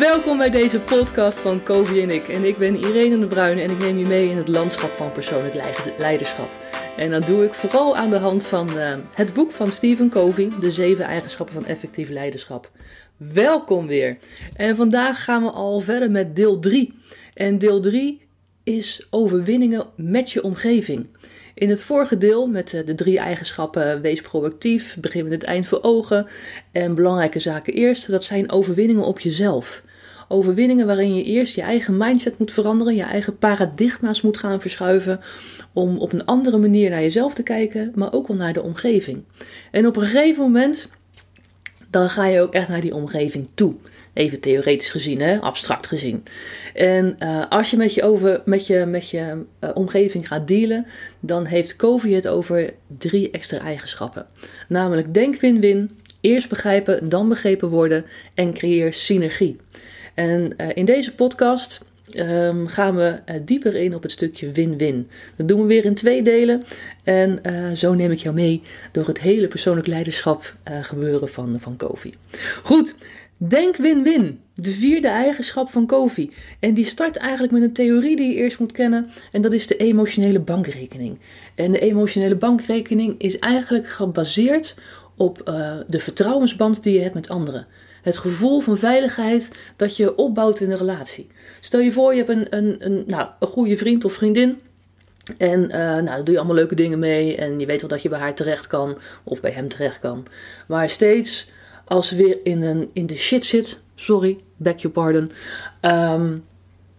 Welkom bij deze podcast van Kovi en ik. En ik ben Irene de Bruyne en ik neem je mee in het landschap van persoonlijk leiderschap. En dat doe ik vooral aan de hand van uh, het boek van Stephen Covey, De Zeven Eigenschappen van Effectief Leiderschap. Welkom weer. En vandaag gaan we al verder met deel 3. En deel 3 is overwinningen met je omgeving. In het vorige deel met eh, de drie eigenschappen wees proactief, begin met het eind voor ogen en belangrijke zaken eerst, dat zijn overwinningen op jezelf. Overwinningen waarin je eerst je eigen mindset moet veranderen, je eigen paradigma's moet gaan verschuiven om op een andere manier naar jezelf te kijken, maar ook wel naar de omgeving. En op een gegeven moment dan ga je ook echt naar die omgeving toe. Even theoretisch gezien, hè? abstract gezien. En uh, als je met je, over, met je, met je uh, omgeving gaat dealen, dan heeft Covey het over drie extra eigenschappen. Namelijk denk win-win, eerst begrijpen, dan begrepen worden en creëer synergie. En uh, in deze podcast um, gaan we uh, dieper in op het stukje win-win. Dat doen we weer in twee delen. En uh, zo neem ik jou mee door het hele persoonlijk leiderschap gebeuren van, van Kofi. Goed, denk win-win. De vierde eigenschap van Kofi. En die start eigenlijk met een theorie die je eerst moet kennen. En dat is de emotionele bankrekening. En de emotionele bankrekening is eigenlijk gebaseerd op de vertrouwensband die je hebt met anderen. Het gevoel van veiligheid dat je opbouwt in een relatie. Stel je voor, je hebt een, een, een, nou, een goede vriend of vriendin. En uh, nou, daar doe je allemaal leuke dingen mee. En je weet wel dat je bij haar terecht kan. Of bij hem terecht kan. Maar steeds als ze weer in, een, in de shit zit. Sorry, beg your pardon. Um,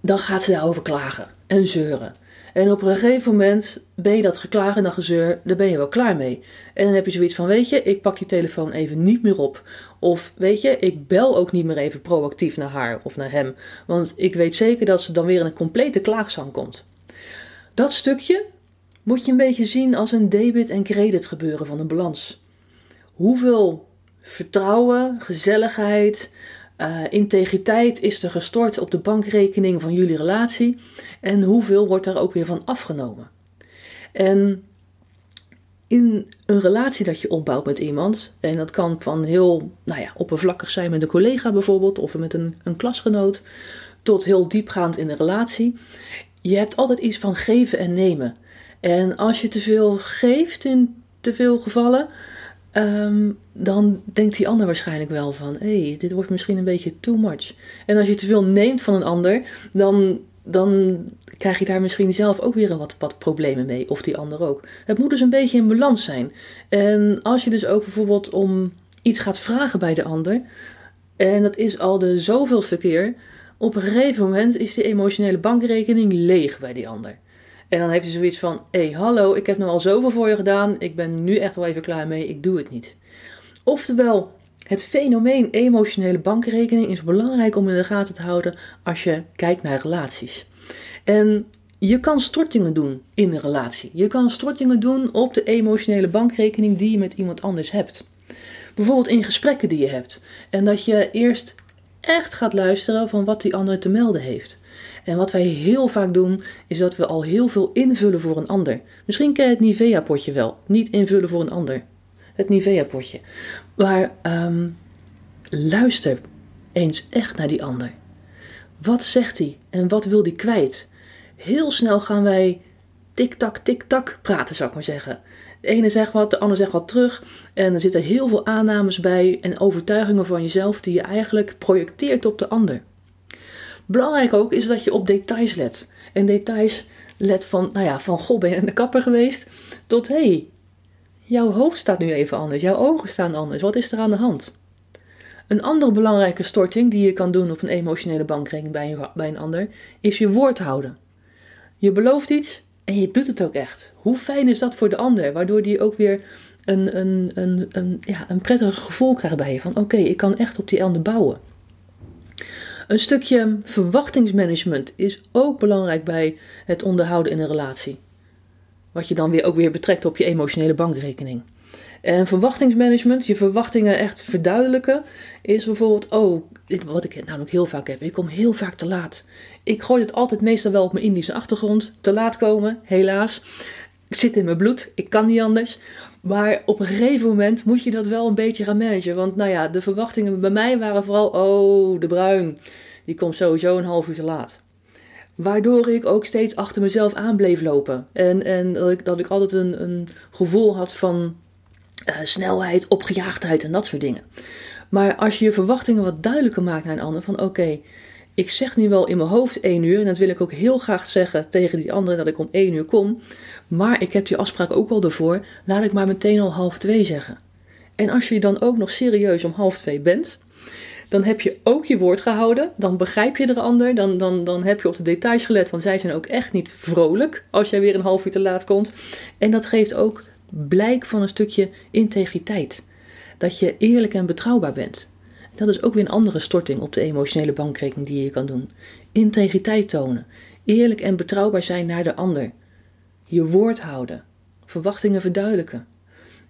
dan gaat ze daarover klagen en zeuren. En op een gegeven moment ben je dat geklaag en dat gezeur, daar ben je wel klaar mee. En dan heb je zoiets van, weet je, ik pak je telefoon even niet meer op. Of weet je, ik bel ook niet meer even proactief naar haar of naar hem. Want ik weet zeker dat ze dan weer in een complete klaagzang komt. Dat stukje moet je een beetje zien als een debit- en credit gebeuren van een balans. Hoeveel vertrouwen, gezelligheid, uh, integriteit is er gestort op de bankrekening van jullie relatie en hoeveel wordt daar ook weer van afgenomen. En in een relatie dat je opbouwt met iemand, en dat kan van heel nou ja, oppervlakkig zijn met een collega bijvoorbeeld of met een, een klasgenoot, tot heel diepgaand in de relatie, je hebt altijd iets van geven en nemen. En als je te veel geeft in te veel gevallen, Um, dan denkt die ander waarschijnlijk wel van: hé, hey, dit wordt misschien een beetje too much. En als je te veel neemt van een ander, dan, dan krijg je daar misschien zelf ook weer wat, wat problemen mee, of die ander ook. Het moet dus een beetje in balans zijn. En als je dus ook bijvoorbeeld om iets gaat vragen bij de ander, en dat is al de zoveelste keer, op een gegeven moment is die emotionele bankrekening leeg bij die ander. En dan heeft hij zoiets van: hé, hey, hallo, ik heb nu al zoveel voor je gedaan. Ik ben nu echt wel even klaar mee. Ik doe het niet. Oftewel, het fenomeen emotionele bankrekening is belangrijk om in de gaten te houden als je kijkt naar relaties. En je kan stortingen doen in een relatie. Je kan stortingen doen op de emotionele bankrekening die je met iemand anders hebt. Bijvoorbeeld in gesprekken die je hebt. En dat je eerst echt gaat luisteren van wat die ander te melden heeft. En wat wij heel vaak doen, is dat we al heel veel invullen voor een ander. Misschien ken je het Nivea-potje wel. Niet invullen voor een ander. Het Nivea-potje. Maar um, luister eens echt naar die ander. Wat zegt hij en wat wil hij kwijt? Heel snel gaan wij tik-tak, tik-tak praten, zou ik maar zeggen. De ene zegt wat, de ander zegt wat terug. En er zitten heel veel aannames bij en overtuigingen van jezelf die je eigenlijk projecteert op de ander. Belangrijk ook is dat je op details let. En details let van, nou ja, van goh, ben je de kapper geweest? Tot hé, hey, jouw hoofd staat nu even anders, jouw ogen staan anders. Wat is er aan de hand? Een andere belangrijke storting die je kan doen op een emotionele bankrekening bij een, bij een ander, is je woord houden. Je belooft iets en je doet het ook echt. Hoe fijn is dat voor de ander? Waardoor die ook weer een, een, een, een, ja, een prettig gevoel krijgt bij je. Van oké, ik kan echt op die ander bouwen. Een stukje verwachtingsmanagement is ook belangrijk bij het onderhouden in een relatie. Wat je dan weer ook weer betrekt op je emotionele bankrekening. En verwachtingsmanagement, je verwachtingen echt verduidelijken, is bijvoorbeeld, oh, dit, wat ik namelijk heel vaak heb, ik kom heel vaak te laat. Ik gooi het altijd meestal wel op mijn Indische achtergrond, te laat komen, helaas. Ik zit in mijn bloed, ik kan niet anders. Maar op een gegeven moment moet je dat wel een beetje gaan managen. Want nou ja, de verwachtingen bij mij waren vooral, oh, de bruin. die komt sowieso een half uur te laat. Waardoor ik ook steeds achter mezelf aan bleef lopen. En, en dat, ik, altijd een, een gevoel had van uh, snelheid, opgejaagdheid en dat soort dingen. Maar als je je verwachtingen wat duidelijker maakt naar een ander, van oké, ik zeg nu wel in mijn hoofd één uur, en dat wil ik ook heel graag zeggen tegen die andere dat ik om één uur kom, maar ik heb die afspraak ook wel ervoor, laat ik maar meteen al half twee zeggen. En als je dan ook nog serieus om half twee bent, dan heb je ook je woord gehouden. Dan begrijp je de ander. Dan, dan, dan heb je op de details gelet. Want zij zijn ook echt niet vrolijk als jij weer een half uur te laat komt. En dat geeft ook blijk van een stukje integriteit. Dat je eerlijk en betrouwbaar bent. Dat is ook weer een andere storting op de emotionele bankrekening die je kan doen. Integriteit tonen. Eerlijk en betrouwbaar zijn naar de ander. Je woord houden. Verwachtingen verduidelijken.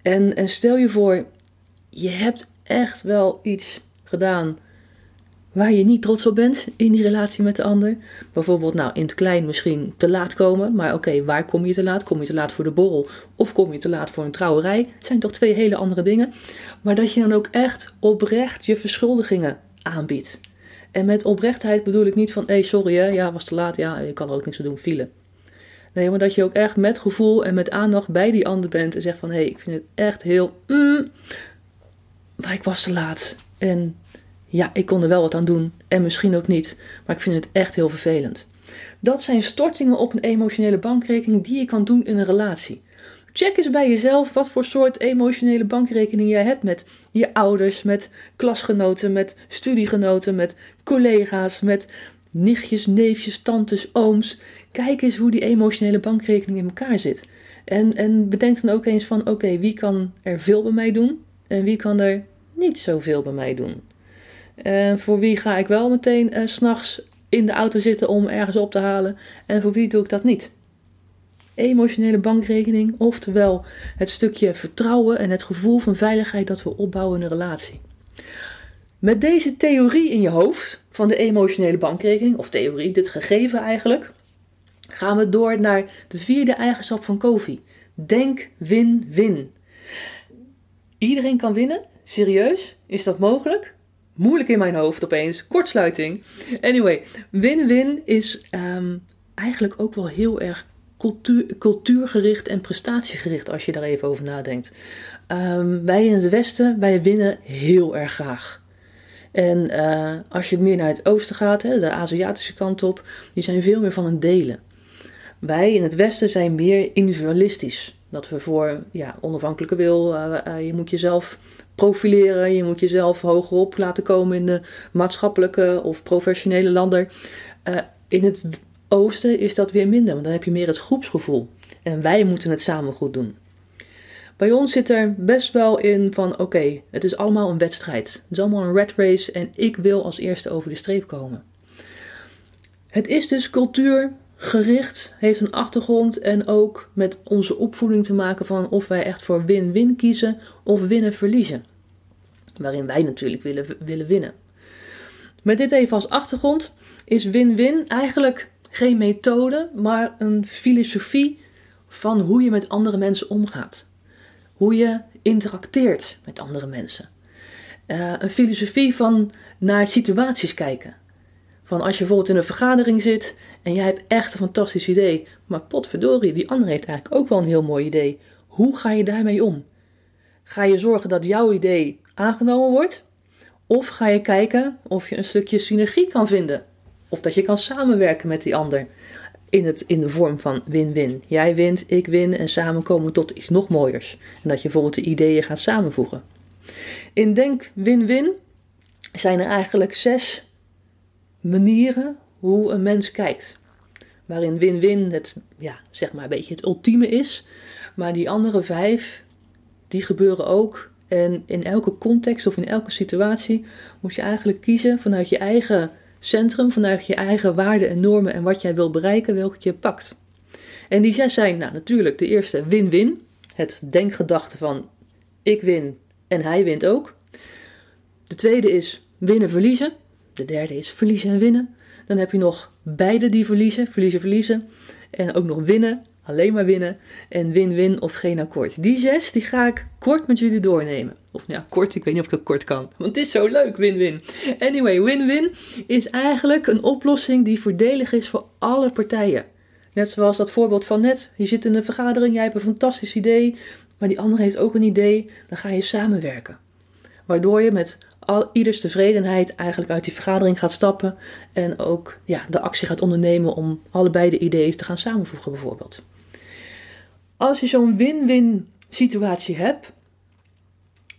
En, en stel je voor, je hebt echt wel iets gedaan waar je niet trots op bent in die relatie met de ander. Bijvoorbeeld, nou, in het klein misschien te laat komen. Maar oké, waar kom je te laat? Kom je te laat voor de borrel of kom je te laat voor een trouwerij? Dat zijn toch twee hele andere dingen. Maar dat je dan ook echt oprecht je verschuldigingen aanbiedt. En met oprechtheid bedoel ik niet van, hé, hey, sorry hè, ja, was te laat, ja, je kan er ook niks aan doen, file. Nee, maar dat je ook echt met gevoel en met aandacht bij die ander bent en zegt van, hé, hey, ik vind het echt heel, mm, maar ik was te laat. En ja, ik kon er wel wat aan doen en misschien ook niet, maar ik vind het echt heel vervelend. Dat zijn stortingen op een emotionele bankrekening die je kan doen in een relatie. Check eens bij jezelf wat voor soort emotionele bankrekening jij hebt met je ouders, met klasgenoten, met studiegenoten, met collega's, met nichtjes, neefjes, tantes, ooms. Kijk eens hoe die emotionele bankrekening in elkaar zit. En, en bedenk dan ook eens van: oké, wie kan er veel bij mij doen en wie kan er niet zoveel bij mij doen? En voor wie ga ik wel meteen uh, s'nachts in de auto zitten om ergens op te halen en voor wie doe ik dat niet? Emotionele bankrekening, oftewel het stukje vertrouwen en het gevoel van veiligheid dat we opbouwen in een relatie. Met deze theorie in je hoofd van de emotionele bankrekening, of theorie, dit gegeven eigenlijk, gaan we door naar de vierde eigenschap van Kofi. Denk win-win. Iedereen kan winnen? Serieus? Is dat mogelijk? Moeilijk in mijn hoofd opeens. Kortsluiting. Anyway, win-win is ehm, eigenlijk ook wel heel erg cultuur, cultuurgericht en prestatiegericht als je daar even over nadenkt. Um, wij in het Westen, wij winnen heel erg graag. En uh, als je meer naar het oosten gaat, hè, de Aziatische kant op, die zijn veel meer van een delen. Wij in het Westen zijn meer individualistisch. Dat we voor ja, onafhankelijke wil, uh, uh, je moet jezelf profileren, je moet jezelf hogerop laten komen in de maatschappelijke of professionele landen. in het oosten is dat weer minder, want dan heb je meer het groepsgevoel. En wij moeten het samen goed doen. Bij ons zit er best wel in van oké, het is allemaal een wedstrijd. Het is allemaal een red race en ik wil als eerste over de streep komen. Het is dus cultuurgericht, heeft een achtergrond en ook met onze opvoeding te maken van of wij echt voor win-win kiezen of winnen-verliezen. Waarin wij natuurlijk willen, willen winnen. Met dit even als achtergrond is win-win eigenlijk geen methode, maar een filosofie van hoe je met andere mensen omgaat hoe je interacteert met andere mensen. Uh, een filosofie van naar situaties kijken. Van als je bijvoorbeeld in een vergadering zit en jij hebt echt een fantastisch idee, maar potverdorie, die ander heeft eigenlijk ook wel een heel mooi idee. Hoe ga je daarmee om? Ga je zorgen dat jouw idee aangenomen wordt? Of ga je kijken of je een stukje synergie kan vinden? Of dat je kan samenwerken met die ander in, het, in de vorm van win-win. Jij wint, ik win en samen komen tot iets nog mooiers. En dat je bijvoorbeeld de ideeën gaat samenvoegen. In Denk Win-Win zijn er eigenlijk zes manieren hoe een mens kijkt. Waarin win-win het, ja, zeg maar een beetje het ultieme is. Maar die andere vijf, die gebeuren ook. En in elke context of in elke situatie moet je eigenlijk kiezen vanuit je eigen centrum vanuit je eigen waarden en normen en wat jij wil bereiken, welke je pakt. En die zes zijn, nou natuurlijk, de eerste win-win. Het denkgedachte van ik win en hij wint ook. De tweede is winnen-verliezen. De derde is verliezen en winnen. Dan heb je nog beide die verliezen, verliezen-verliezen. En ook nog winnen, alleen maar winnen. En win-win of geen akkoord. Die zes die ga ik kort met jullie doornemen. Of ja, kort, ik weet niet of ik het kort kan. Want het is zo leuk, win-win. Anyway, win-win is eigenlijk een oplossing die voordelig is voor alle partijen. Net zoals dat voorbeeld van net. Je zit in een vergadering, jij hebt een fantastisch idee, maar die andere heeft ook een idee. Dan ga je samenwerken. Waardoor je met al, ieders tevredenheid eigenlijk uit die vergadering gaat stappen en ook ja, de actie gaat ondernemen om allebei de ideeën te gaan samenvoegen bijvoorbeeld. Als je zo'n win-win situatie hebt,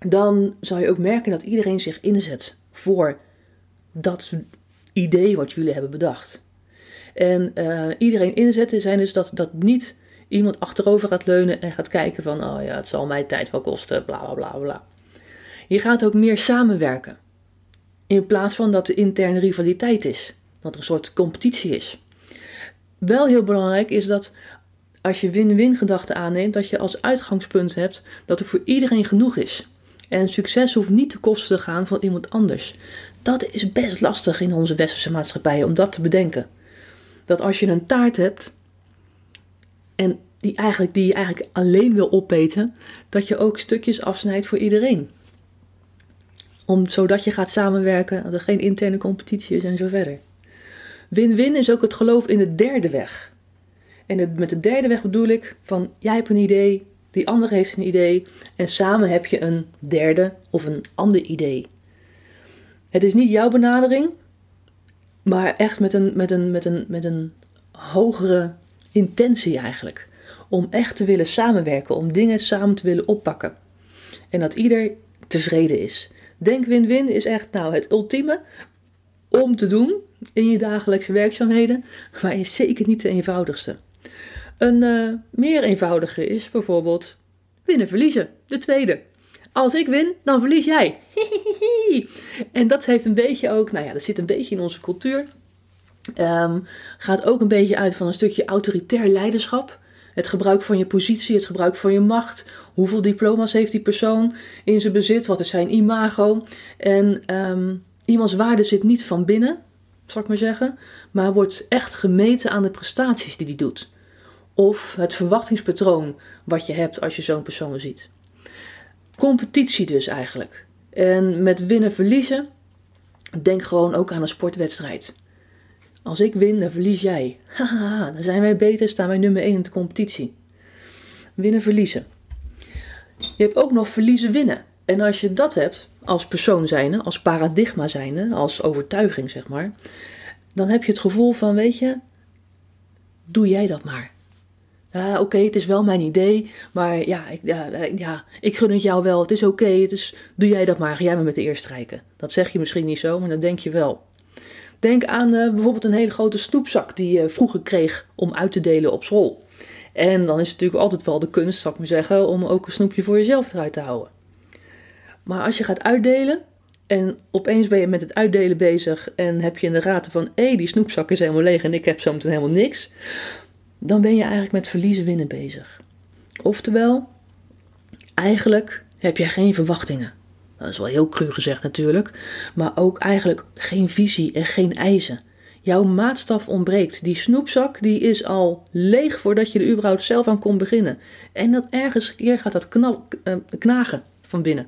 dan zal je ook merken dat iedereen zich inzet voor dat idee wat jullie hebben bedacht. En uh, iedereen inzetten zijn dus dat, dat niet iemand achterover gaat leunen en gaat kijken van, oh ja, het zal mij tijd wel kosten, bla bla bla bla. Je gaat ook meer samenwerken. In plaats van dat er interne rivaliteit is. Dat er een soort competitie is. Wel heel belangrijk is dat als je win-win gedachten aanneemt, dat je als uitgangspunt hebt dat er voor iedereen genoeg is. En succes hoeft niet te kosten te gaan van iemand anders. Dat is best lastig in onze westerse maatschappij om dat te bedenken. Dat als je een taart hebt en die, eigenlijk, die je eigenlijk alleen wil opeten, dat je ook stukjes afsnijdt voor iedereen. Om, zodat je gaat samenwerken, dat er geen interne competitie is en zo verder. Win-win is ook het geloof in de derde weg. En met de derde weg bedoel ik van jij hebt een idee, die andere heeft een idee en samen heb je een derde of een ander idee. Het is niet jouw benadering, maar echt met een, met een, met een, met een hogere intentie eigenlijk. Om echt te willen samenwerken, om dingen samen te willen oppakken. En dat ieder tevreden is. Denk win-win is echt nou het ultieme om te doen in je dagelijkse werkzaamheden, maar is zeker niet de eenvoudigste. Een uh, meer eenvoudige is bijvoorbeeld winnen verliezen, de tweede. Als ik win, dan verlies jij. en dat heeft een beetje ook, nou ja, dat zit een beetje in onze cultuur. Um, gaat ook een beetje uit van een stukje autoritair leiderschap. Het gebruik van je positie, het gebruik van je macht. Hoeveel diploma's heeft die persoon in zijn bezit? Wat is zijn imago? En um, iemands waarde zit niet van binnen, zal ik maar zeggen, maar wordt echt gemeten aan de prestaties die hij doet. Of het verwachtingspatroon wat je hebt als je zo'n persoon ziet. Competitie dus eigenlijk. En met winnen verliezen, denk gewoon ook aan een sportwedstrijd. Als ik win, dan verlies jij. Haha, dan zijn wij beter, staan wij nummer 1 in de competitie. Winnen, verliezen. Je hebt ook nog verliezen, winnen. En als je dat hebt, als persoon zijnde, als paradigma zijnde, als overtuiging zeg maar, dan heb je het gevoel van, weet je, doe jij dat maar. Oké, het is wel mijn idee, maar ja ik, ja, ja, ik gun het jou wel, het is oké, okay, doe jij dat maar, ga jij maar met de eerst strijken. Dat zeg je misschien niet zo, maar dat denk je wel. Denk aan uh, bijvoorbeeld een hele grote snoepzak die je vroeger kreeg om uit te delen op school. En dan is het natuurlijk altijd wel de kunst, zal ik maar zeggen, om ook een snoepje voor jezelf eruit te houden. Maar als je gaat uitdelen en opeens ben je met het uitdelen bezig en heb je in de raten van hé, die snoepzak is helemaal leeg en ik heb zo meteen helemaal niks, dan ben je eigenlijk met verliezen winnen bezig. Oftewel, eigenlijk heb je geen verwachtingen. Dat is wel heel cru gezegd natuurlijk, maar ook eigenlijk geen visie en geen eisen. Jouw maatstaf ontbreekt. Die snoepzak die is al leeg voordat je er überhaupt zelf aan kon beginnen. En dat ergens keer gaat dat uh, knagen van binnen.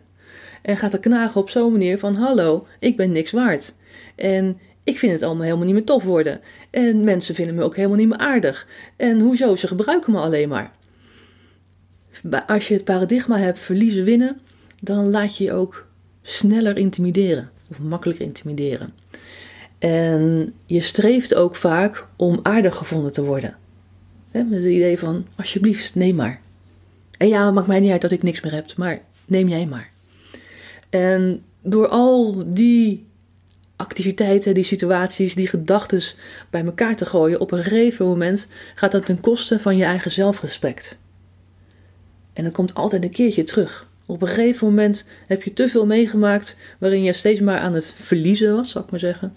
En gaat er knagen op zo'n manier van: hallo, ik ben niks waard. En ik vind het allemaal helemaal niet meer tof worden. En mensen vinden me ook helemaal niet meer aardig. En hoezo? Ze gebruiken me alleen maar. Als je het paradigma hebt verliezen winnen, dan laat je je ook sneller intimideren. Of makkelijker intimideren. En je streeft ook vaak om aardig gevonden te worden. met het idee van, alsjeblieft, neem maar. En ja, het maakt mij niet uit dat ik niks meer heb, maar neem jij maar. En door al die activiteiten, die situaties, die gedachten bij elkaar te gooien, op een gegeven moment gaat dat ten koste van je eigen zelfrespect. En dan komt altijd een keertje terug. Op een gegeven moment heb je te veel meegemaakt waarin je steeds maar aan het verliezen was, zal ik maar zeggen.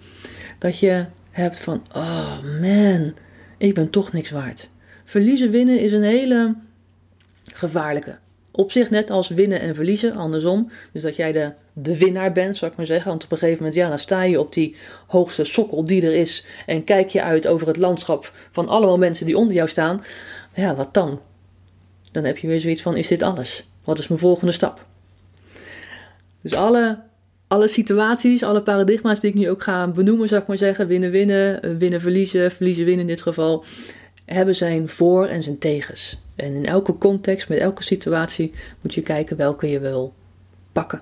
Dat je hebt van, oh man, ik ben toch niks waard. Verliezen winnen is een hele gevaarlijke. Op zich net als winnen en verliezen, andersom. Dus dat jij de, de winnaar bent, zou ik maar zeggen. Want op een gegeven moment, ja, dan sta je op die hoogste sokkel die er is. En kijk je uit over het landschap van allemaal mensen die onder jou staan. Ja, wat dan? Dan heb je weer zoiets van, is dit alles? Wat is mijn volgende stap? Dus alle, alle situaties, alle paradigma's die ik nu ook ga benoemen, zou ik maar zeggen, winnen-winnen, winnen-verliezen, verliezen-winnen in dit geval, hebben zijn voor- en zijn tegens. En in elke context, met elke situatie, moet je kijken welke je wil pakken.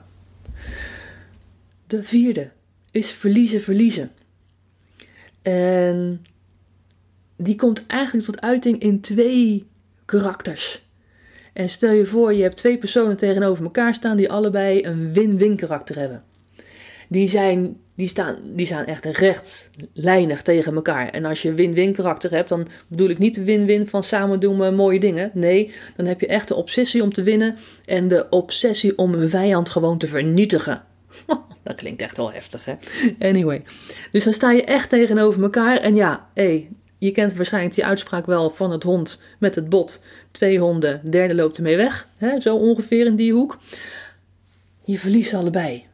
De vierde is verliezen, verliezen. En die komt eigenlijk tot uiting in twee karakters. En stel je voor, je hebt twee personen tegenover elkaar staan die allebei een win-win karakter hebben. Die, zijn, die, staan, die staan echt rechtlijnig tegen elkaar. En als je win-win karakter hebt, dan bedoel ik niet de win-win van samen doen we mooie dingen. Nee, dan heb je echt de obsessie om te winnen en de obsessie om een vijand gewoon te vernietigen. Dat klinkt echt wel heftig, hè? Anyway. Dus dan sta je echt tegenover elkaar. En ja, hé, je kent waarschijnlijk die uitspraak wel van het hond met het bot. Twee honden, derde loopt ermee weg. Hè? Zo ongeveer in die hoek. Je verliest allebei.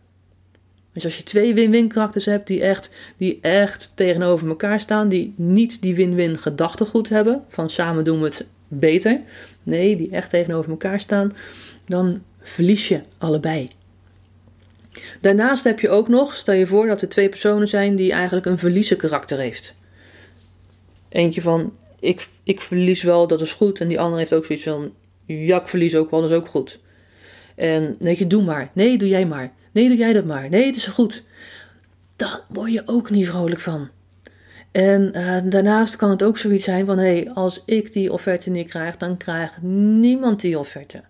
Dus als je twee win-win karakters hebt die echt, die echt tegenover elkaar staan, die niet die win-win gedachtegoed hebben, van samen doen we het beter. Nee, die echt tegenover elkaar staan, dan verlies je allebei. Daarnaast heb je ook nog, stel je voor dat er twee personen zijn die eigenlijk een verliezen karakter heeft. Eentje van, ik, ik verlies wel, dat is goed. En die andere heeft ook zoiets van, ja, ik verlies ook wel, dat is ook goed. En nee, doe maar. Nee, doe jij maar. Nee, doe jij dat maar. Nee, het is goed. Daar word je ook niet vrolijk van. En uh, daarnaast kan het ook zoiets zijn van, hé, hey, als ik die offerte niet krijg, dan krijgt niemand die offerte.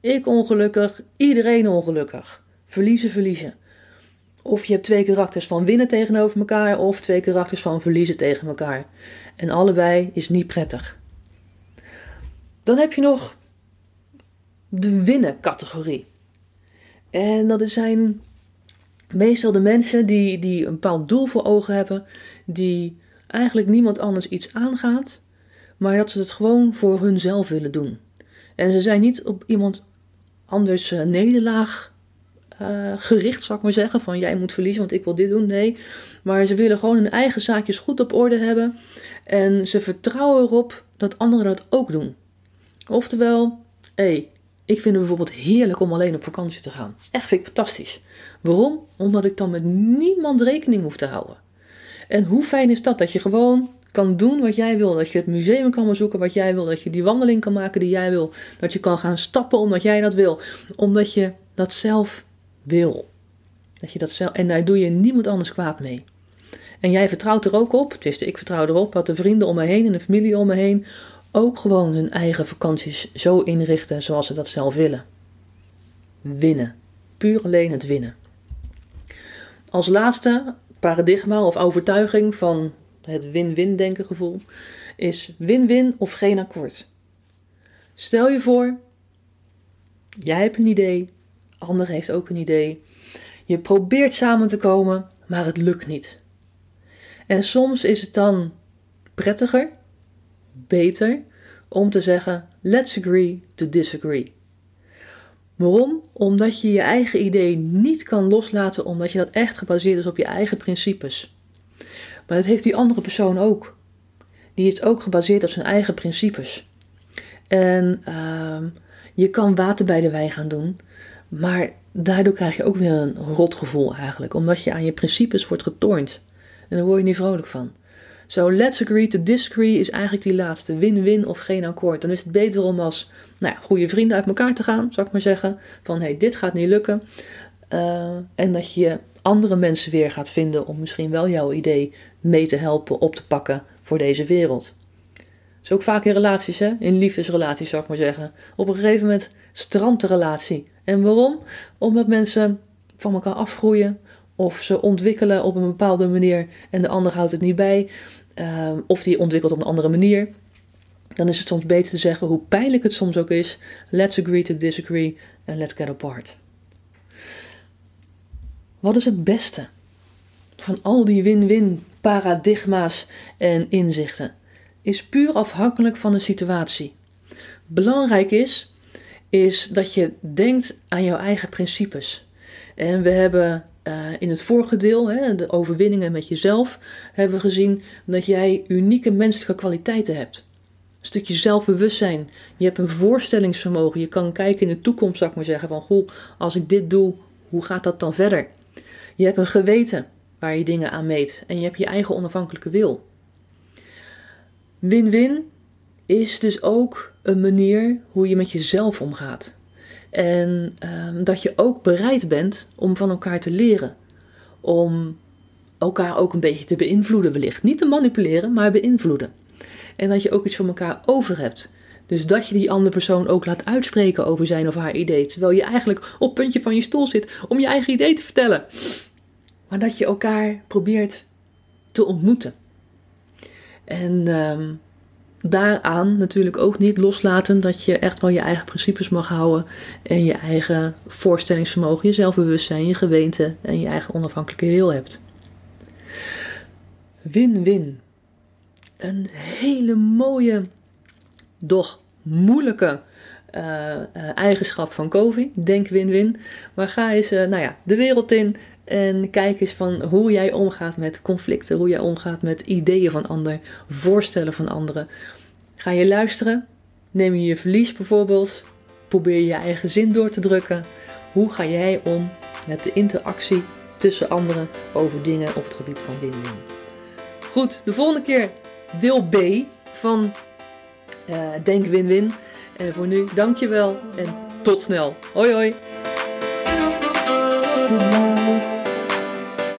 Ik ongelukkig, iedereen ongelukkig. Verliezen, verliezen. Of je hebt twee karakters van winnen tegenover elkaar, of twee karakters van verliezen tegen elkaar. En allebei is niet prettig. Dan heb je nog de winnen-categorie. En dat zijn meestal de mensen die, die een bepaald doel voor ogen hebben, die eigenlijk niemand anders iets aangaat, maar dat ze het gewoon voor hunzelf willen doen. En ze zijn niet op iemand anders uh, nederlaag uh, gericht, zal ik maar zeggen. Van jij moet verliezen, want ik wil dit doen. Nee. Maar ze willen gewoon hun eigen zaakjes goed op orde hebben. En ze vertrouwen erop dat anderen dat ook doen. Oftewel, hé, hey, ik vind het bijvoorbeeld heerlijk om alleen op vakantie te gaan. Echt vind ik fantastisch. Waarom? Omdat ik dan met niemand rekening hoef te houden. En hoe fijn is dat? Dat je gewoon kan doen wat jij wil. Dat je het museum kan bezoeken wat jij wil. Dat je die wandeling kan maken die jij wil. Dat je kan gaan stappen omdat jij dat wil. Omdat je dat zelf wil. Dat je dat zelf, en daar doe je niemand anders kwaad mee. En jij vertrouwt er ook op, dus ik vertrouw erop, dat de vrienden om me heen en de familie om me heen ook gewoon hun eigen vakanties zo inrichten zoals ze dat zelf willen. Winnen. Puur alleen het winnen. Als laatste paradigma of overtuiging van het win-win denken gevoel is win-win of geen akkoord. Stel je voor, jij hebt een idee, ander heeft ook een idee. Je probeert samen te komen, maar het lukt niet. En soms is het dan prettiger, beter, om te zeggen: let's agree to disagree. Waarom? Omdat je je eigen idee niet kan loslaten, omdat je dat echt gebaseerd is op je eigen principes. Maar dat heeft die andere persoon ook. Die is ook gebaseerd op zijn eigen principes. En uh, je kan water bij de wijn gaan doen, maar daardoor krijg je ook weer een rotgevoel eigenlijk, omdat je aan je principes wordt getornd. En daar word je niet vrolijk van. Zo, so, let's agree to disagree is eigenlijk die laatste. Win-win of geen akkoord. Dan is het beter om als nou ja, goede vrienden uit elkaar te gaan, zou ik maar zeggen. Van hé, hey, dit gaat niet lukken. Uh, en dat je andere mensen weer gaat vinden om misschien wel jouw idee mee te helpen op te pakken voor deze wereld. Dat is ook vaak in relaties, hè? in liefdesrelaties zou ik maar zeggen. Op een gegeven moment strandt de relatie. En waarom? Omdat mensen van elkaar afgroeien of ze ontwikkelen op een bepaalde manier en de ander houdt het niet bij. Uh, of die ontwikkelt op een andere manier. Dan is het soms beter te zeggen, hoe pijnlijk het soms ook is: let's agree to disagree and let's get apart. Wat is het beste van al die win-win paradigma's en inzichten? Is puur afhankelijk van de situatie. Belangrijk is is dat je denkt aan jouw eigen principes. En we hebben uh, in het vorige deel, hè, de overwinningen met jezelf, hebben gezien dat jij unieke menselijke kwaliteiten hebt. Een stukje zelfbewustzijn. Je hebt een voorstellingsvermogen. Je kan kijken in de toekomst, zou ik maar zeggen, van goh, als ik dit doe, hoe gaat dat dan verder? Je hebt een geweten waar je dingen aan meet en je hebt je eigen onafhankelijke wil. Win-win is dus ook een manier hoe je met jezelf omgaat. En ehm, dat je ook bereid bent om van elkaar te leren. Om elkaar ook een beetje te beïnvloeden, wellicht. Niet te manipuleren, maar beïnvloeden. En dat je ook iets van elkaar over hebt. Dus dat je die andere persoon ook laat uitspreken over zijn of haar idee. Terwijl je eigenlijk op het puntje van je stoel zit om je eigen idee te vertellen. Maar dat je elkaar probeert te ontmoeten. En ehm, daaraan natuurlijk ook niet loslaten dat je echt wel je eigen principes mag houden. En je eigen voorstellingsvermogen, je zelfbewustzijn, je geweten en je eigen onafhankelijke heel hebt. Win-win. Een hele mooie, doch moeilijke uh, eigenschap van COVID. Denk win-win. Maar ga eens uh, nou ja, de wereld in en kijk eens van hoe jij omgaat met conflicten, hoe jij omgaat met ideeën van anderen, voorstellen van anderen. Ga je luisteren? Neem je je verlies bijvoorbeeld? Probeer je je eigen zin door te drukken? Hoe ga jij om met de interactie tussen anderen over dingen op het gebied van win-win? Goed, de volgende keer deel B van uh, Denk Win-Win. En voor nu, dankjewel en tot snel. Hoi hoi!